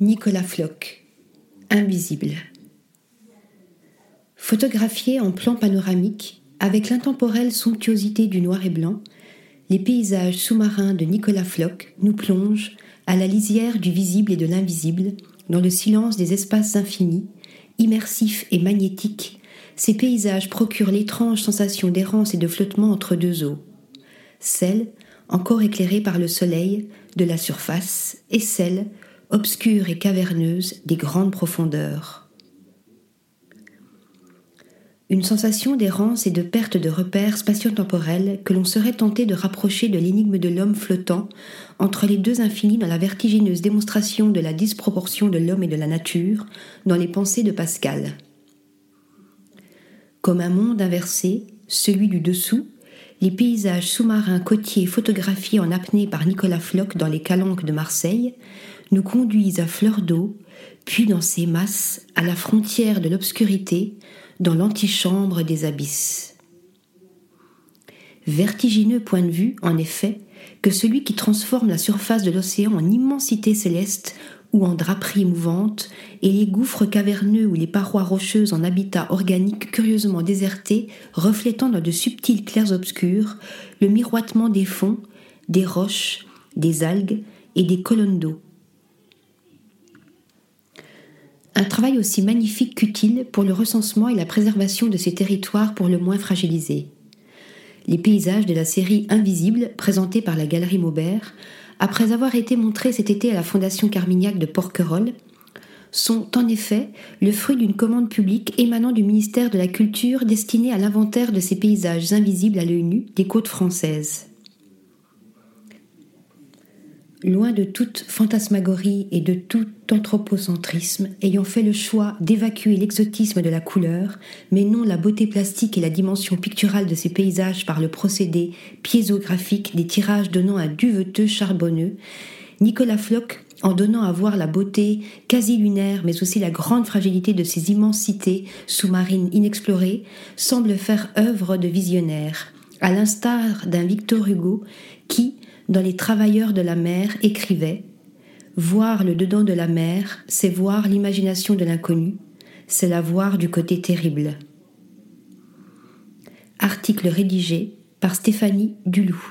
Nicolas Floch, Invisible. Photographié en plan panoramique, avec l'intemporelle somptuosité du noir et blanc, les paysages sous-marins de Nicolas Floch nous plongent à la lisière du visible et de l'invisible, dans le silence des espaces infinis, immersifs et magnétiques. Ces paysages procurent l'étrange sensation d'errance et de flottement entre deux eaux, celle, encore éclairée par le soleil, de la surface, et celle, obscure et caverneuse des grandes profondeurs. Une sensation d'errance et de perte de repères spatio-temporels que l'on serait tenté de rapprocher de l'énigme de l'homme flottant entre les deux infinis dans la vertigineuse démonstration de la disproportion de l'homme et de la nature dans les pensées de Pascal. Comme un monde inversé, celui du dessous, les paysages sous-marins côtiers photographiés en apnée par Nicolas Floch dans les calanques de Marseille nous conduisent à fleur d'eau, puis dans ces masses, à la frontière de l'obscurité, dans l'antichambre des abysses. Vertigineux point de vue, en effet, que celui qui transforme la surface de l'océan en immensité céleste ou en draperie mouvante, et les gouffres caverneux ou les parois rocheuses en habitat organique curieusement désertés, reflétant dans de subtils clairs obscurs le miroitement des fonds, des roches, des algues et des colonnes d'eau. Un travail aussi magnifique qu'utile pour le recensement et la préservation de ces territoires pour le moins fragilisés. Les paysages de la série Invisible, présentés par la Galerie Maubert, après avoir été montrés cet été à la Fondation Carmignac de Porquerolles, sont en effet le fruit d'une commande publique émanant du ministère de la Culture destinée à l'inventaire de ces paysages invisibles à l'œil nu des côtes françaises. Loin de toute fantasmagorie et de tout anthropocentrisme, ayant fait le choix d'évacuer l'exotisme de la couleur, mais non la beauté plastique et la dimension picturale de ces paysages par le procédé piézographique des tirages donnant un duveteux charbonneux, Nicolas Floch, en donnant à voir la beauté quasi lunaire, mais aussi la grande fragilité de ces immensités sous-marines inexplorées, semble faire œuvre de visionnaire, à l'instar d'un Victor Hugo qui, dans Les Travailleurs de la mer, écrivait Voir le dedans de la mer, c'est voir l'imagination de l'inconnu, c'est la voir du côté terrible. Article rédigé par Stéphanie Dulou.